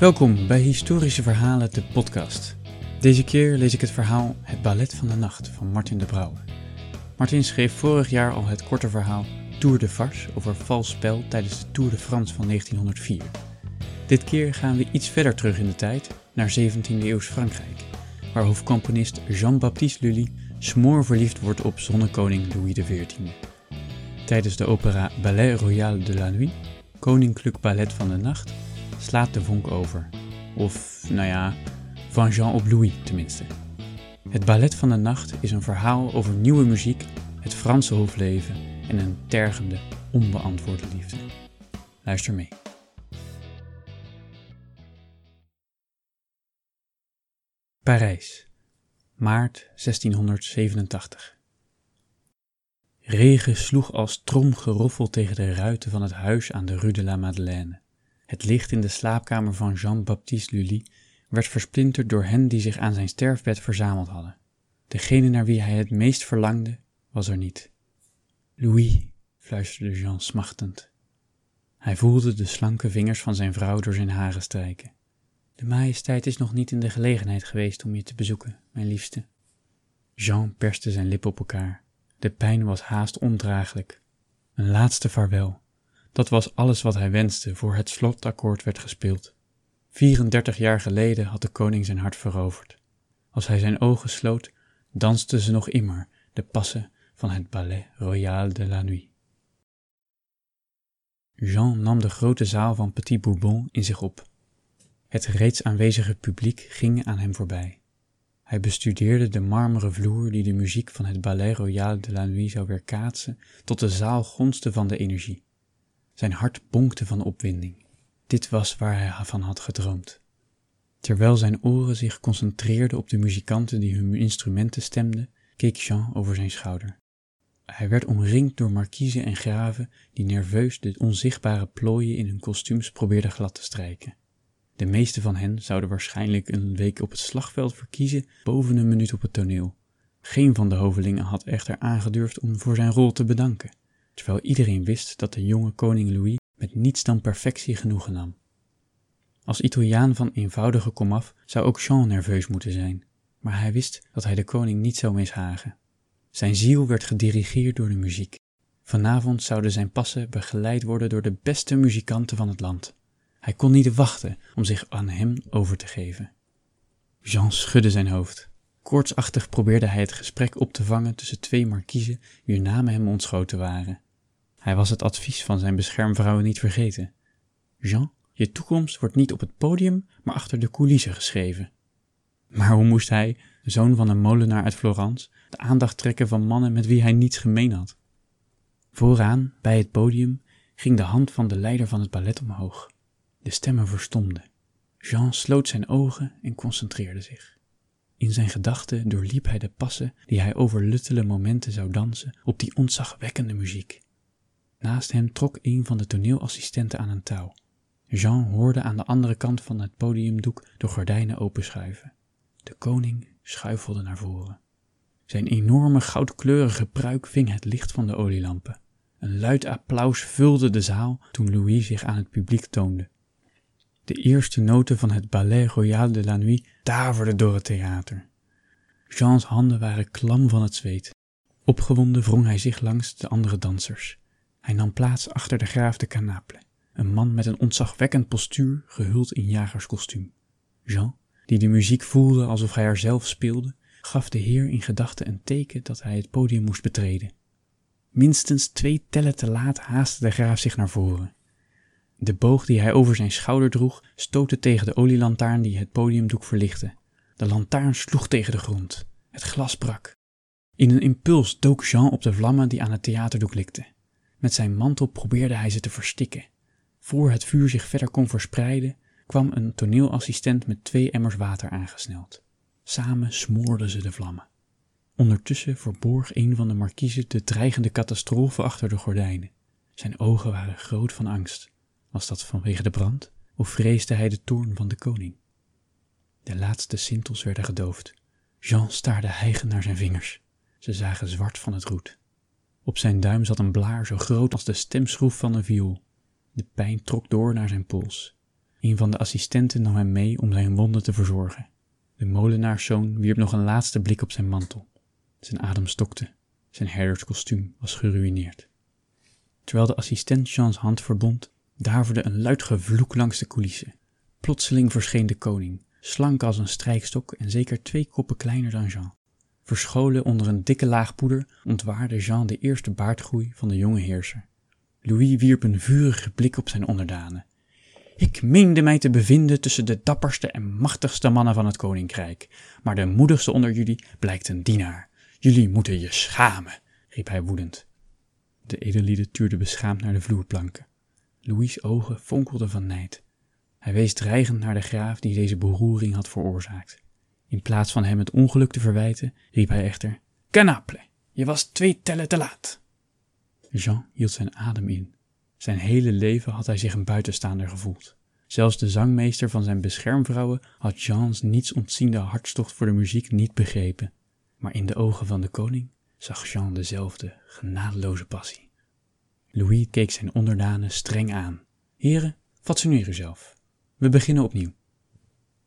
Welkom bij Historische Verhalen, de podcast. Deze keer lees ik het verhaal Het Ballet van de Nacht van Martin de Brouwer. Martin schreef vorig jaar al het korte verhaal Tour de Farce over vals spel tijdens de Tour de France van 1904. Dit keer gaan we iets verder terug in de tijd, naar 17e eeuws Frankrijk, waar hoofdcomponist Jean-Baptiste Lully smoorverliefd wordt op zonnekoning Louis XIV. Tijdens de opera Ballet Royal de la Nuit, Koninklijk Ballet van de Nacht, slaat de vonk over. Of, nou ja, van Jean op Louis tenminste. Het Ballet van de Nacht is een verhaal over nieuwe muziek, het Franse hofleven en een tergende, onbeantwoorde liefde. Luister mee. Parijs, maart 1687. Regen sloeg als tromgeroffel tegen de ruiten van het huis aan de Rue de la Madeleine. Het licht in de slaapkamer van Jean-Baptiste Lully werd versplinterd door hen die zich aan zijn sterfbed verzameld hadden. Degene naar wie hij het meest verlangde, was er niet. Louis, fluisterde Jean smachtend. Hij voelde de slanke vingers van zijn vrouw door zijn haren strijken. De majesteit is nog niet in de gelegenheid geweest om je te bezoeken, mijn liefste. Jean perste zijn lippen op elkaar. De pijn was haast ondraaglijk. Een laatste vaarwel. Dat was alles wat hij wenste voor het slotakkoord werd gespeeld. 34 jaar geleden had de koning zijn hart veroverd. Als hij zijn ogen sloot, dansten ze nog immer de passen van het Ballet Royal de la Nuit. Jean nam de grote zaal van Petit Bourbon in zich op. Het reeds aanwezige publiek ging aan hem voorbij. Hij bestudeerde de marmeren vloer die de muziek van het Ballet Royal de la Nuit zou weerkaatsen tot de zaal gonste van de energie. Zijn hart bonkte van opwinding. Dit was waar hij van had gedroomd. Terwijl zijn oren zich concentreerden op de muzikanten die hun instrumenten stemden, keek Jean over zijn schouder. Hij werd omringd door markiezen en graven die nerveus de onzichtbare plooien in hun kostuums probeerden glad te strijken. De meeste van hen zouden waarschijnlijk een week op het slagveld verkiezen boven een minuut op het toneel. Geen van de hovelingen had echter aangedurfd om voor zijn rol te bedanken, terwijl iedereen wist dat de jonge koning Louis met niets dan perfectie genoegen nam. Als Italiaan van eenvoudige komaf zou ook Jean nerveus moeten zijn, maar hij wist dat hij de koning niet zou mishagen. Zijn ziel werd gedirigeerd door de muziek. Vanavond zouden zijn passen begeleid worden door de beste muzikanten van het land. Hij kon niet wachten om zich aan hem over te geven. Jean schudde zijn hoofd. Koortsachtig probeerde hij het gesprek op te vangen tussen twee markiezen wier namen hem ontschoten waren. Hij was het advies van zijn beschermvrouwen niet vergeten. Jean, je toekomst wordt niet op het podium, maar achter de coulissen geschreven. Maar hoe moest hij, zoon van een molenaar uit Florence, de aandacht trekken van mannen met wie hij niets gemeen had? Vooraan, bij het podium, ging de hand van de leider van het ballet omhoog. De stemmen verstomden. Jean sloot zijn ogen en concentreerde zich. In zijn gedachten doorliep hij de passen die hij over luttele momenten zou dansen op die ontzagwekkende muziek. Naast hem trok een van de toneelassistenten aan een touw. Jean hoorde aan de andere kant van het podiumdoek de gordijnen openschuiven. De koning schuifelde naar voren. Zijn enorme goudkleurige pruik ving het licht van de olielampen. Een luid applaus vulde de zaal toen Louis zich aan het publiek toonde. De eerste noten van het Ballet Royal de la Nuit daverden door het theater. Jeans handen waren klam van het zweet. Opgewonden wrong hij zich langs de andere dansers. Hij nam plaats achter de graaf de Canaple, een man met een ontzagwekkend postuur gehuld in jagerskostuum. Jean, die de muziek voelde alsof hij er zelf speelde, gaf de heer in gedachten een teken dat hij het podium moest betreden. Minstens twee tellen te laat haastte de graaf zich naar voren. De boog die hij over zijn schouder droeg stootte tegen de olielantaarn die het podiumdoek verlichtte. De lantaarn sloeg tegen de grond. Het glas brak. In een impuls dook Jean op de vlammen die aan het theaterdoek likten. Met zijn mantel probeerde hij ze te verstikken. Voor het vuur zich verder kon verspreiden, kwam een toneelassistent met twee emmers water aangesneld. Samen smoorden ze de vlammen. Ondertussen verborg een van de markiezen de dreigende catastrofe achter de gordijnen. Zijn ogen waren groot van angst. Was dat vanwege de brand, of vreesde hij de toorn van de koning? De laatste sintels werden gedoofd. Jean staarde hijgend naar zijn vingers. Ze zagen zwart van het roet. Op zijn duim zat een blaar zo groot als de stemschroef van een viool. De pijn trok door naar zijn pols. Een van de assistenten nam hem mee om zijn wonden te verzorgen. De molenaarszoon wierp nog een laatste blik op zijn mantel. Zijn adem stokte. Zijn herderskostuum was geruïneerd. Terwijl de assistent Jeans hand verbond, daverde een luid gevloek langs de coulissen. Plotseling verscheen de koning, slank als een strijkstok en zeker twee koppen kleiner dan Jean. Verscholen onder een dikke laag poeder ontwaarde Jean de eerste baardgroei van de jonge heerser. Louis wierp een vurige blik op zijn onderdanen. Ik meende mij te bevinden tussen de dapperste en machtigste mannen van het koninkrijk, maar de moedigste onder jullie blijkt een dienaar. Jullie moeten je schamen, riep hij woedend. De edellieden tuurden beschaamd naar de vloerplanken. Louis' ogen fonkelden van nijd. Hij wees dreigend naar de graaf die deze beroering had veroorzaakt. In plaats van hem het ongeluk te verwijten, riep hij echter: Canaple, je was twee tellen te laat. Jean hield zijn adem in. Zijn hele leven had hij zich een buitenstaander gevoeld. Zelfs de zangmeester van zijn beschermvrouwen had Jeans niets ontziende hartstocht voor de muziek niet begrepen. Maar in de ogen van de koning zag Jean dezelfde genadeloze passie. Louis keek zijn onderdanen streng aan. Heren, fatsoeneer uzelf. We beginnen opnieuw.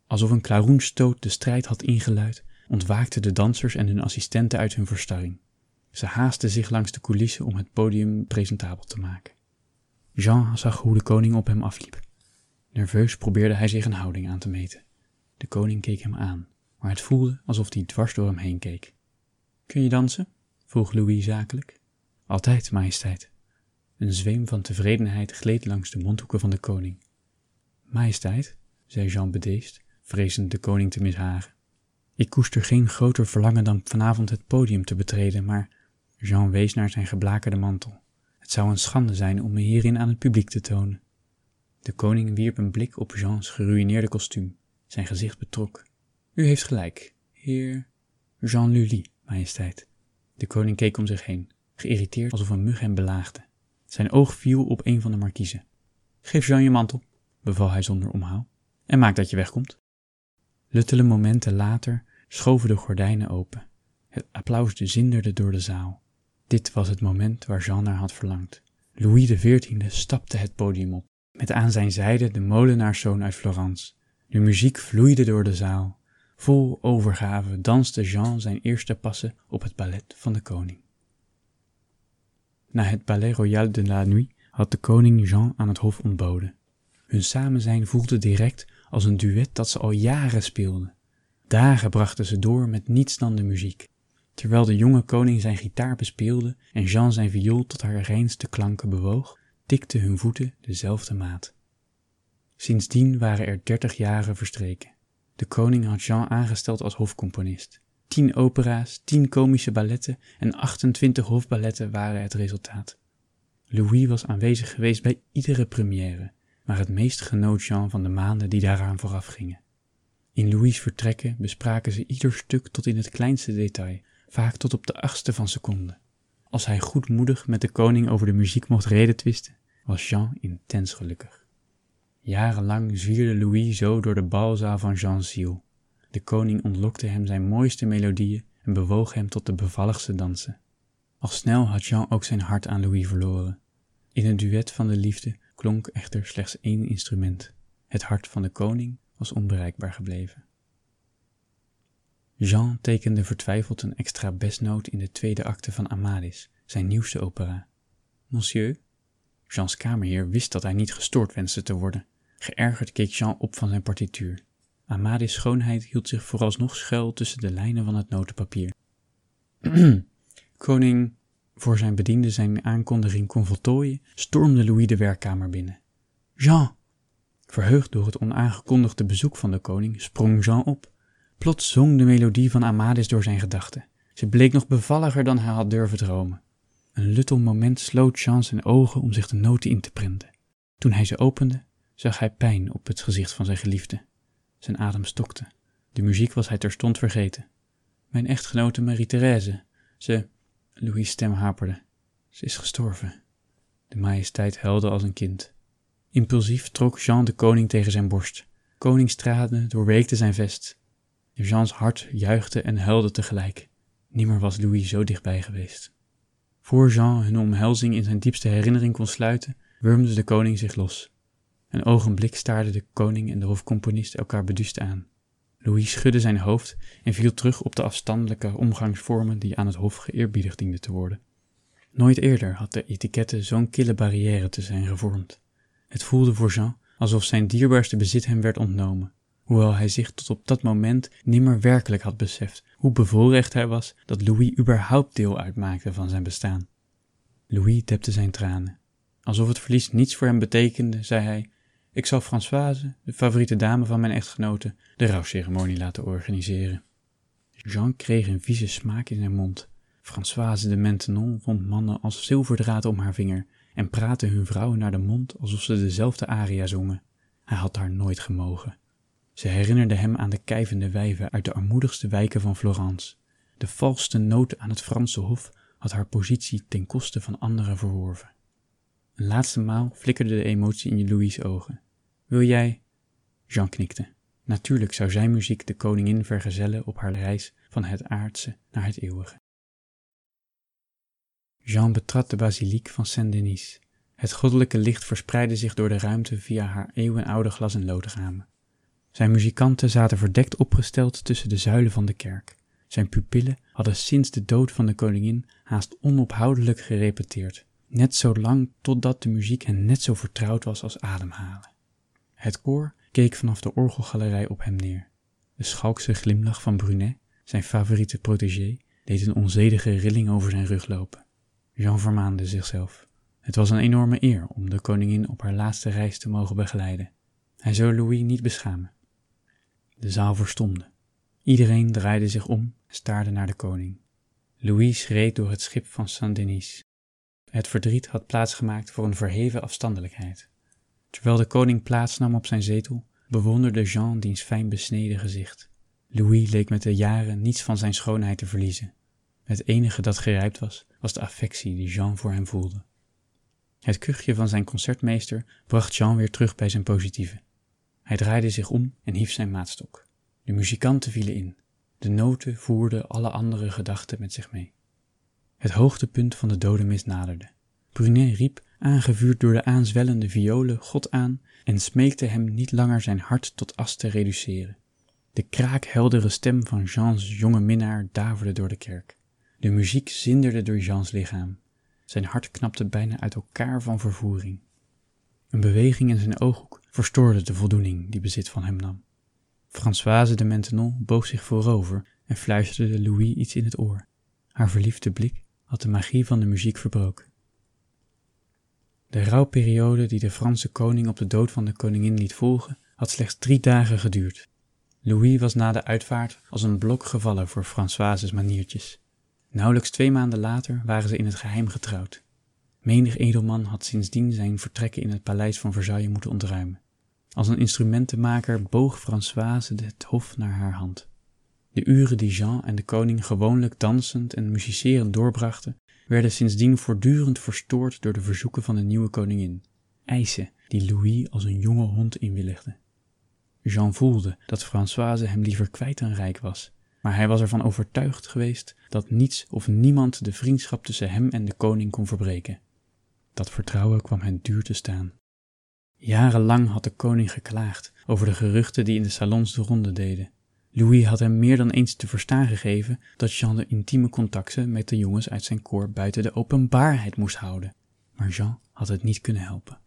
Alsof een klaroenstoot de strijd had ingeluid, ontwaakten de dansers en hun assistenten uit hun verstarring. Ze haasten zich langs de coulissen om het podium presentabel te maken. Jean zag hoe de koning op hem afliep. Nerveus probeerde hij zich een houding aan te meten. De koning keek hem aan, maar het voelde alsof hij dwars door hem heen keek. Kun je dansen? vroeg Louis zakelijk. Altijd, majesteit. Een zweem van tevredenheid gleed langs de mondhoeken van de koning. Majesteit, zei Jean bedeesd, vrezend de koning te mishagen. Ik koester geen groter verlangen dan vanavond het podium te betreden, maar Jean wees naar zijn geblakerde mantel. Het zou een schande zijn om me hierin aan het publiek te tonen. De koning wierp een blik op Jeans geruïneerde kostuum. Zijn gezicht betrok. U heeft gelijk, heer Jean Lully, majesteit. De koning keek om zich heen, geïrriteerd alsof een mug hem belaagde. Zijn oog viel op een van de markiezen. Geef Jean je mantel, beval hij zonder omhaal, en maak dat je wegkomt. Luttele momenten later schoven de gordijnen open. Het applaus zinderde door de zaal. Dit was het moment waar Jean naar had verlangd. Louis XIV stapte het podium op, met aan zijn zijde de molenaarszoon uit Florence. De muziek vloeide door de zaal. Vol overgave danste Jean zijn eerste passen op het ballet van de koning. Na het Ballet Royal de la Nuit had de koning Jean aan het hof ontboden. Hun samenzijn voelde direct als een duet dat ze al jaren speelden. Dagen brachten ze door met niets dan de muziek. Terwijl de jonge koning zijn gitaar bespeelde en Jean zijn viool tot haar reinste klanken bewoog, tikten hun voeten dezelfde maat. Sindsdien waren er dertig jaren verstreken. De koning had Jean aangesteld als hofcomponist. Tien opera's, tien komische balletten en 28 hofballetten waren het resultaat. Louis was aanwezig geweest bij iedere première, maar het meest genoot Jean van de maanden die daaraan vooraf gingen. In Louis' vertrekken bespraken ze ieder stuk tot in het kleinste detail, vaak tot op de achtste van seconde. Als hij goedmoedig met de koning over de muziek mocht redetwisten, was Jean intens gelukkig. Jarenlang zwierde Louis zo door de balzaal van Jean's ziel. De koning ontlokte hem zijn mooiste melodieën en bewoog hem tot de bevalligste dansen. Al snel had Jean ook zijn hart aan Louis verloren. In het duet van de liefde klonk echter slechts één instrument. Het hart van de koning was onbereikbaar gebleven. Jean tekende vertwijfeld een extra bestnoot in de tweede acte van Amadis, zijn nieuwste opera. Monsieur? Jeans kamerheer wist dat hij niet gestoord wenste te worden. Geërgerd keek Jean op van zijn partituur. Amadis' schoonheid hield zich vooralsnog schuil tussen de lijnen van het notenpapier. Koning, voor zijn bediende zijn aankondiging kon voltooien, stormde Louis de werkkamer binnen. Jean! Verheugd door het onaangekondigde bezoek van de koning, sprong Jean op. Plots zong de melodie van Amadis door zijn gedachten. Ze bleek nog bevalliger dan hij had durven dromen. Een luttel moment sloot Jean zijn ogen om zich de noten in te prenten. Toen hij ze opende, zag hij pijn op het gezicht van zijn geliefde. Zijn adem stokte. De muziek was hij terstond vergeten. Mijn echtgenote Marie-Thérèse, ze... Louis' stem haperde. Ze is gestorven. De majesteit huilde als een kind. Impulsief trok Jean de koning tegen zijn borst. Koningstraden doorweekten zijn vest. Jeans hart juichte en huilde tegelijk. Nimmer was Louis zo dichtbij geweest. Voor Jean hun omhelzing in zijn diepste herinnering kon sluiten, wurmde de koning zich los. Een ogenblik staarden de koning en de hofcomponist elkaar beduust aan. Louis schudde zijn hoofd en viel terug op de afstandelijke omgangsvormen die aan het hof geëerbiedigd dienden te worden. Nooit eerder had de etikette zo'n kille barrière te zijn gevormd. Het voelde voor Jean alsof zijn dierbaarste bezit hem werd ontnomen, hoewel hij zich tot op dat moment nimmer werkelijk had beseft hoe bevoorrecht hij was dat Louis überhaupt deel uitmaakte van zijn bestaan. Louis depte zijn tranen. Alsof het verlies niets voor hem betekende, zei hij: Ik zal Françoise, de favoriete dame van mijn echtgenote, de rouwceremonie laten organiseren. Jean kreeg een vieze smaak in zijn mond. Françoise de Maintenon vond mannen als zilverdraad om haar vinger en praatte hun vrouwen naar de mond alsof ze dezelfde aria zongen. Hij had haar nooit gemogen. Ze herinnerde hem aan de kijvende wijven uit de armoedigste wijken van Florence. De valste noot aan het Franse hof had haar positie ten koste van anderen verworven. Een laatste maal flikkerde de emotie in Louis' ogen. Wil jij? Jean knikte. Natuurlijk zou zijn muziek de koningin vergezellen op haar reis van het aardse naar het eeuwige. Jean betrad de basiliek van Saint-Denis. Het goddelijke licht verspreidde zich door de ruimte via haar eeuwenoude glas- en loodramen. Zijn muzikanten zaten verdekt opgesteld tussen de zuilen van de kerk. Zijn pupillen hadden sinds de dood van de koningin haast onophoudelijk gerepeteerd, net zo lang totdat de muziek hen net zo vertrouwd was als ademhalen. Het koor keek vanaf de orgelgalerij op hem neer. De schalkse glimlach van Brunet, zijn favoriete protégé, deed een onzedige rilling over zijn rug lopen. Jean vermaande zichzelf. Het was een enorme eer om de koningin op haar laatste reis te mogen begeleiden. Hij zou Louis niet beschamen. De zaal verstomde. Iedereen draaide zich om en staarde naar de koning. Louis reed door het schip van Saint-Denis. Het verdriet had plaatsgemaakt voor een verheven afstandelijkheid. Terwijl de koning plaatsnam op zijn zetel, bewonderde Jean diens fijn besneden gezicht. Louis leek met de jaren niets van zijn schoonheid te verliezen. Het enige dat gerijpt was, was de affectie die Jean voor hem voelde. Het kuchje van zijn concertmeester bracht Jean weer terug bij zijn positieve. Hij draaide zich om en hief zijn maatstok. De muzikanten vielen in. De noten voerden alle andere gedachten met zich mee. Het hoogtepunt van de dodenmis naderde. Brunet riep, aangevuurd door de aanzwellende violen, God aan en smeekte hem niet langer zijn hart tot as te reduceren. De kraakheldere stem van Jeans jonge minnaar daverde door de kerk. De muziek zinderde door Jeans lichaam. Zijn hart knapte bijna uit elkaar van vervoering. Een beweging in zijn ooghoek verstoorde de voldoening die bezit van hem nam. Françoise de Maintenon boog zich voorover en fluisterde Louis iets in het oor. Haar verliefde blik had de magie van de muziek verbroken. De rouwperiode die de Franse koning op de dood van de koningin liet volgen, had slechts drie dagen geduurd. Louis was na de uitvaart als een blok gevallen voor Françoise's maniertjes. Nauwelijks twee maanden later waren ze in het geheim getrouwd. Menig edelman had sindsdien zijn vertrekken in het paleis van Versailles moeten ontruimen. Als een instrumentenmaker boog Françoise het hof naar haar hand. De uren die Jean en de koning gewoonlijk dansend en muzicerend doorbrachten, werden sindsdien voortdurend verstoord door de verzoeken van de nieuwe koningin, eisen die Louis als een jonge hond inwilligde. Jean voelde dat Françoise hem liever kwijt dan rijk was, maar hij was ervan overtuigd geweest dat niets of niemand de vriendschap tussen hem en de koning kon verbreken. Dat vertrouwen kwam hen duur te staan. Jarenlang had de koning geklaagd over de geruchten die in de salons de ronde deden. Louis had hem meer dan eens te verstaan gegeven dat Jean de intieme contacten met de jongens uit zijn koor buiten de openbaarheid moest houden. Maar Jean had het niet kunnen helpen.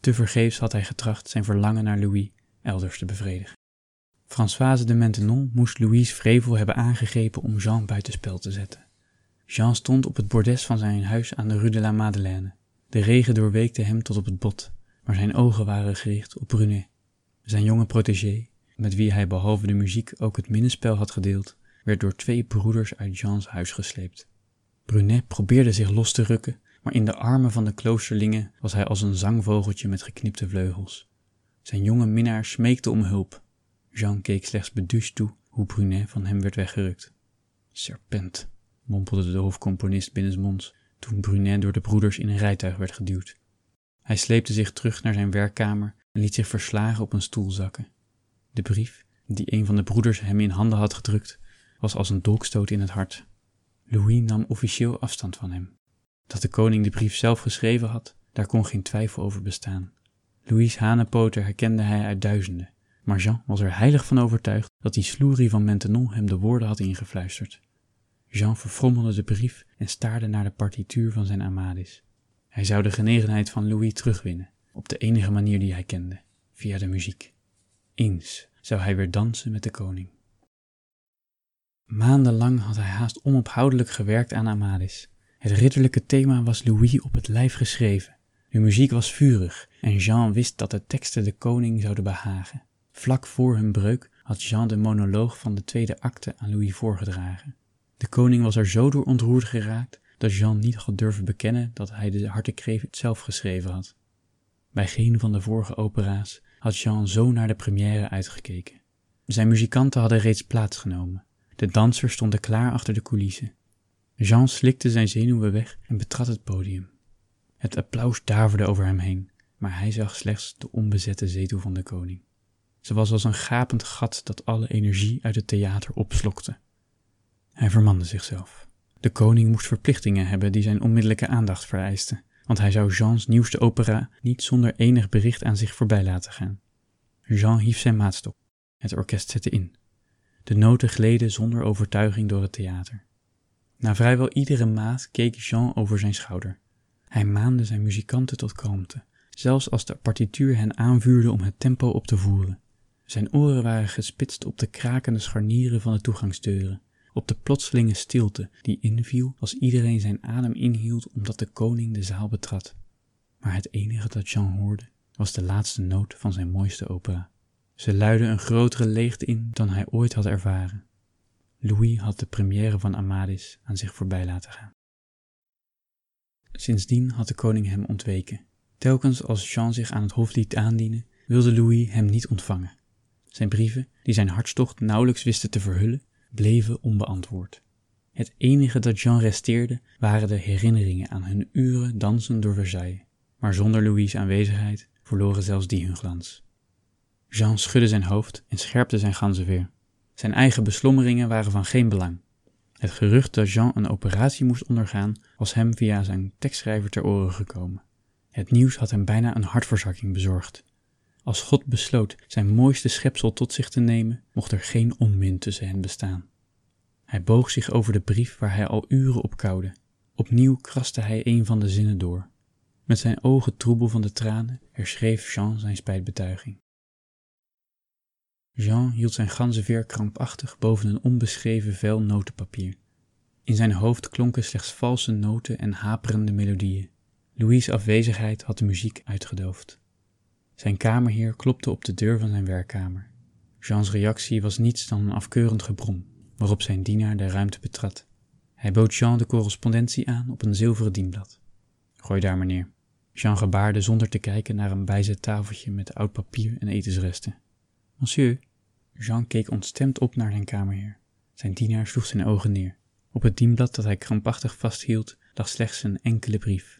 Tevergeefs had hij getracht zijn verlangen naar Louis elders te bevredigen. Françoise de Maintenon moest Louis vrevel hebben aangegrepen om Jean buitenspel te zetten. Jean stond op het bordes van zijn huis aan de Rue de la Madeleine. De regen doorweekte hem tot op het bot, maar zijn ogen waren gericht op Brunet. Zijn jonge protégé, met wie hij behalve de muziek ook het minnespel had gedeeld, werd door twee broeders uit Jeans huis gesleept. Brunet probeerde zich los te rukken, maar in de armen van de kloosterlingen was hij als een zangvogeltje met geknipte vleugels. Zijn jonge minnaar smeekte om hulp. Jean keek slechts beduusd toe hoe Brunet van hem werd weggerukt. Serpent, mompelde de hoofdcomponist binnensmonds toen Brunet door de broeders in een rijtuig werd geduwd. Hij sleepte zich terug naar zijn werkkamer en liet zich verslagen op een stoel zakken. De brief, die een van de broeders hem in handen had gedrukt, was als een dolkstoot in het hart. Louis nam officieel afstand van hem. Dat de koning de brief zelf geschreven had, daar kon geen twijfel over bestaan. Louis Hanepoter herkende hij uit duizenden, maar Jean was er heilig van overtuigd dat die sloerie van Maintenon hem de woorden had ingefluisterd. Jean verfrommelde de brief en staarde naar de partituur van zijn Amadis. Hij zou de genegenheid van Louis terugwinnen, op de enige manier die hij kende, via de muziek. Eens zou hij weer dansen met de koning. Maandenlang had hij haast onophoudelijk gewerkt aan Amadis. Het ridderlijke thema was Louis op het lijf geschreven. De muziek was vurig en Jean wist dat de teksten de koning zouden behagen. Vlak voor hun breuk had Jean de monoloog van de tweede acte aan Louis voorgedragen. De koning was er zo door ontroerd geraakt dat Jean niet had durven bekennen dat hij de hartekreef zelf geschreven had. Bij geen van de vorige opera's had Jean zo naar de première uitgekeken. Zijn muzikanten hadden reeds plaatsgenomen. De dansers stonden klaar achter de coulissen. Jean slikte zijn zenuwen weg en betrad het podium. Het applaus daverde over hem heen, maar hij zag slechts de onbezette zetel van de koning. Ze was als een gapend gat dat alle energie uit het theater opslokte. Hij vermande zichzelf. De koning moest verplichtingen hebben die zijn onmiddellijke aandacht vereisten, want hij zou Jeans nieuwste opera niet zonder enig bericht aan zich voorbij laten gaan. Jean hief zijn maatstok. Het orkest zette in. De noten gleden zonder overtuiging door het theater. Na vrijwel iedere maat keek Jean over zijn schouder. Hij maande zijn muzikanten tot kalmte, zelfs als de partituur hen aanvuurde om het tempo op te voeren. Zijn oren waren gespitst op de krakende scharnieren van de toegangsdeuren, op de plotselinge stilte die inviel als iedereen zijn adem inhield omdat de koning de zaal betrad. Maar het enige dat Jean hoorde was de laatste noot van zijn mooiste opera. Ze luidde een grotere leegte in dan hij ooit had ervaren. Louis had de première van Amadis aan zich voorbij laten gaan. Sindsdien had de koning hem ontweken. Telkens als Jean zich aan het hof liet aandienen, wilde Louis hem niet ontvangen. Zijn brieven, die zijn hartstocht nauwelijks wisten te verhullen, bleven onbeantwoord. Het enige dat Jean resteerde waren de herinneringen aan hun uren dansen door Versailles, maar zonder Louis' aanwezigheid verloren zelfs die hun glans. Jean schudde zijn hoofd en scherpte zijn ganzenveer. Zijn eigen beslommeringen waren van geen belang. Het gerucht dat Jean een operatie moest ondergaan was hem via zijn tekstschrijver ter oren gekomen. Het nieuws had hem bijna een hartverzakking bezorgd. Als God besloot zijn mooiste schepsel tot zich te nemen, mocht er geen onmin tussen hen bestaan. Hij boog zich over de brief waar hij al uren op kauwde. Opnieuw kraste hij een van de zinnen door. Met zijn ogen troebel van de tranen herschreef Jean zijn spijtbetuiging. Jean hield zijn ganzenveer krampachtig boven een onbeschreven vel notenpapier. In zijn hoofd klonken slechts valse noten en haperende melodieën. Louis' afwezigheid had de muziek uitgedoofd. Zijn kamerheer klopte op de deur van zijn werkkamer. Jeans reactie was niets dan een afkeurend gebrom, waarop zijn dienaar de ruimte betrad. Hij bood Jean de correspondentie aan op een zilveren dienblad. Gooi daar, meneer. Jean gebaarde zonder te kijken naar een bijzet tafeltje met oud papier en etensresten. Monsieur, Jean keek ontstemd op naar zijn kamerheer. Zijn dienaar sloeg zijn ogen neer. Op het dienblad dat hij krampachtig vasthield lag slechts een enkele brief.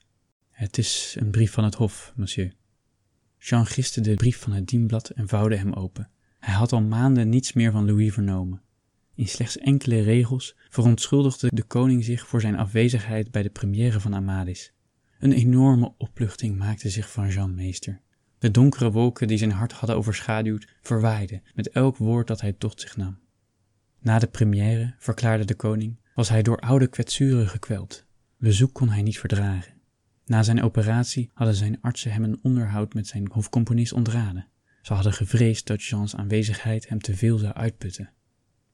Het is een brief van het hof, monsieur. Jean giste de brief van het dienblad en vouwde hem open. Hij had al maanden niets meer van Louis vernomen. In slechts enkele regels verontschuldigde de koning zich voor zijn afwezigheid bij de première van Amadis. Een enorme opluchting maakte zich van Jean meester. De donkere wolken die zijn hart hadden overschaduwd, verwaaiden met elk woord dat hij tot zich nam. Na de première, verklaarde de koning, was hij door oude kwetsuren gekweld. Bezoek kon hij niet verdragen. Na zijn operatie hadden zijn artsen hem een onderhoud met zijn hoofdcomponist ontraden. Ze hadden gevreesd dat Jeans aanwezigheid hem te veel zou uitputten.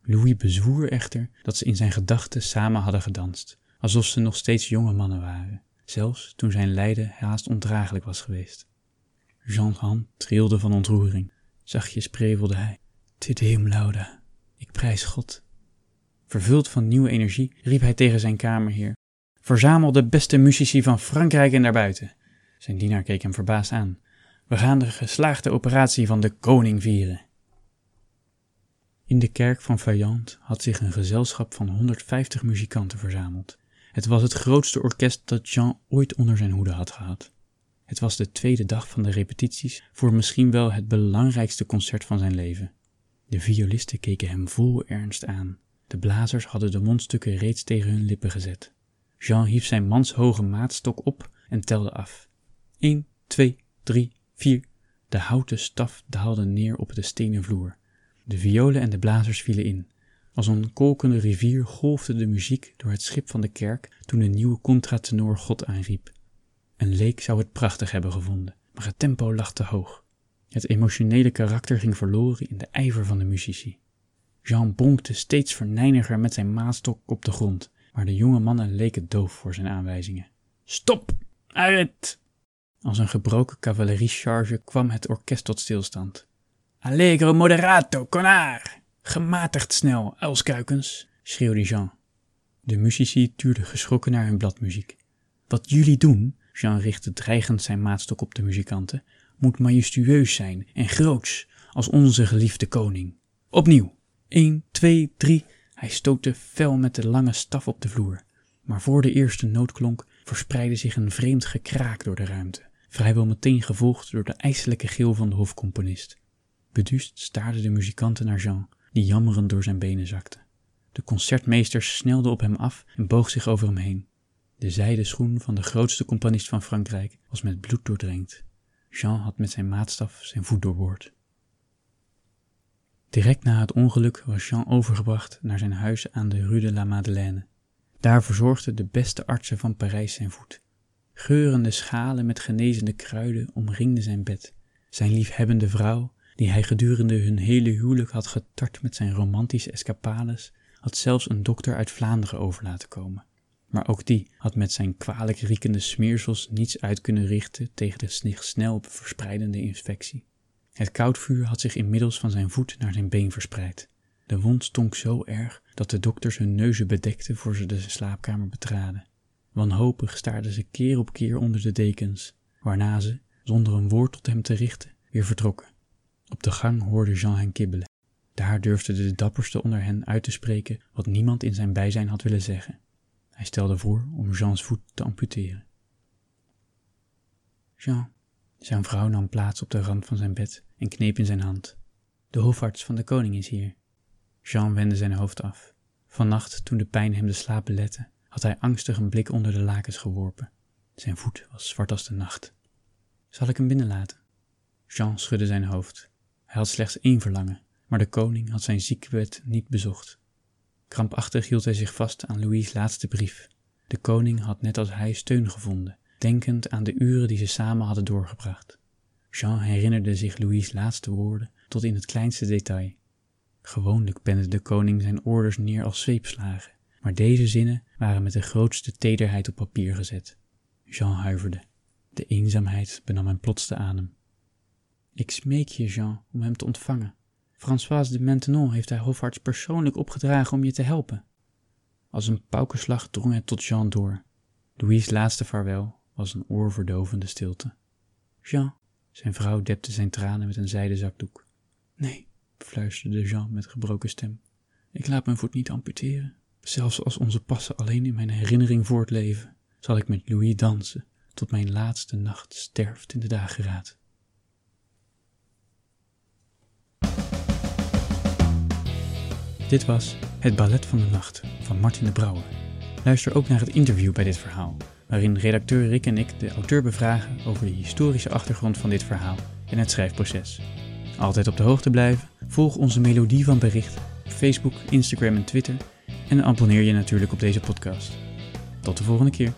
Louis bezwoer echter dat ze in zijn gedachten samen hadden gedanst, alsof ze nog steeds jonge mannen waren, zelfs toen zijn lijden haast ondraaglijk was geweest. Jean's hand trilde van ontroering. Zachtjes prevelde hij. Te deum lauda. Ik prijs God. Vervuld van nieuwe energie riep hij tegen zijn kamerheer: Verzamel de beste muzici van Frankrijk en daarbuiten. Zijn dienaar keek hem verbaasd aan. We gaan de geslaagde operatie van de koning vieren. In de kerk van Vaillant had zich een gezelschap van 150 muzikanten verzameld. Het was het grootste orkest dat Jean ooit onder zijn hoede had gehad. Het was de tweede dag van de repetities voor misschien wel het belangrijkste concert van zijn leven. De violisten keken hem vol ernst aan. De blazers hadden de mondstukken reeds tegen hun lippen gezet. Jean hief zijn manshoge maatstok op en telde af. 1, 2, 3, 4. De houten staf daalde neer op de stenen vloer. De violen en de blazers vielen in. Als een kolkende rivier golfde de muziek door het schip van de kerk toen de nieuwe contratenor God aanriep. Een leek zou het prachtig hebben gevonden, maar het tempo lag te hoog. Het emotionele karakter ging verloren in de ijver van de muzici. Jean bonkte steeds verneiniger met zijn maatstok op de grond, maar de jonge mannen leken doof voor zijn aanwijzingen. Stop! Arrête! Als een gebroken cavalerie-charge kwam het orkest tot stilstand. Allegro moderato, connard! Gematigd snel, uilskuikens, schreeuwde Jean. De muzici tuurden geschrokken naar hun bladmuziek. Wat jullie doen, Jean richtte dreigend zijn maatstok op de muzikanten, moet majestueus zijn en groots, als onze geliefde koning. Opnieuw. 1, 2, 3. Hij stootte fel met de lange staf op de vloer. Maar voor de eerste noot klonk, verspreidde zich een vreemd gekraak door de ruimte, vrijwel meteen gevolgd door de ijselijke gil van de hofcomponist. Beduust staarden de muzikanten naar Jean, die jammerend door zijn benen zakte. De concertmeester snelde op hem af en boog zich over hem heen. De zijden schoen van de grootste componist van Frankrijk was met bloed doordrenkt. Jean had met zijn maatstaf zijn voet doorboord. Direct na het ongeluk was Jean overgebracht naar zijn huis aan de Rue de la Madeleine. Daar verzorgden de beste artsen van Parijs zijn voet. Geurende schalen met genezende kruiden omringden zijn bed. Zijn liefhebbende vrouw, die hij gedurende hun hele huwelijk had getart met zijn romantische escapades, had zelfs een dokter uit Vlaanderen over laten komen. Maar ook die had met zijn kwalijk riekende smeersels niets uit kunnen richten tegen de zich snel verspreidende infectie. Het koudvuur had zich inmiddels van zijn voet naar zijn been verspreid. De wond stonk zo erg dat de dokters hun neuzen bedekten voor ze de slaapkamer betraden. Wanhopig staarden ze keer op keer onder de dekens, waarna ze, zonder een woord tot hem te richten, weer vertrokken. Op de gang hoorde Jean hen kibbelen. Daar durfde de dapperste onder hen uit te spreken wat niemand in zijn bijzijn had willen zeggen. Hij stelde voor om Jeans voet te amputeren. Jean, zijn vrouw nam plaats op de rand van zijn bed en kneep in zijn hand. De hofarts van de koning is hier. Jean wendde zijn hoofd af. Vannacht, toen de pijn hem de slaap belette, had hij angstig een blik onder de lakens geworpen. Zijn voet was zwart als de nacht. Zal ik hem binnenlaten? Jean schudde zijn hoofd. Hij had slechts één verlangen, maar de koning had zijn ziekenbed niet bezocht. Krampachtig hield hij zich vast aan Louis' laatste brief. De koning had net als hij steun gevonden, denkend aan de uren die ze samen hadden doorgebracht. Jean herinnerde zich Louis' laatste woorden tot in het kleinste detail. Gewoonlijk pende de koning zijn orders neer als zweepslagen, maar deze zinnen waren met de grootste tederheid op papier gezet. Jean huiverde. De eenzaamheid benam hem plots de adem. Ik smeek je, Jean, om hem te ontvangen. Françoise de Maintenon heeft haar hofarts persoonlijk opgedragen om je te helpen. Als een paukenslag drong het tot Jean door. Louis' laatste vaarwel was een oorverdovende stilte. Jean, zijn vrouw depte zijn tranen met een zijden zakdoek. Nee, fluisterde Jean met gebroken stem. Ik laat mijn voet niet amputeren. Zelfs als onze passen alleen in mijn herinnering voortleven, zal ik met Louis dansen tot mijn laatste nacht sterft in de dageraad. Dit was Het Ballet van de Nacht van Martin de Brouwer. Luister ook naar het interview bij dit verhaal, waarin redacteur Rick en ik de auteur bevragen over de historische achtergrond van dit verhaal en het schrijfproces. Altijd op de hoogte blijven, volg onze melodie van bericht op Facebook, Instagram en Twitter en abonneer je natuurlijk op deze podcast. Tot de volgende keer.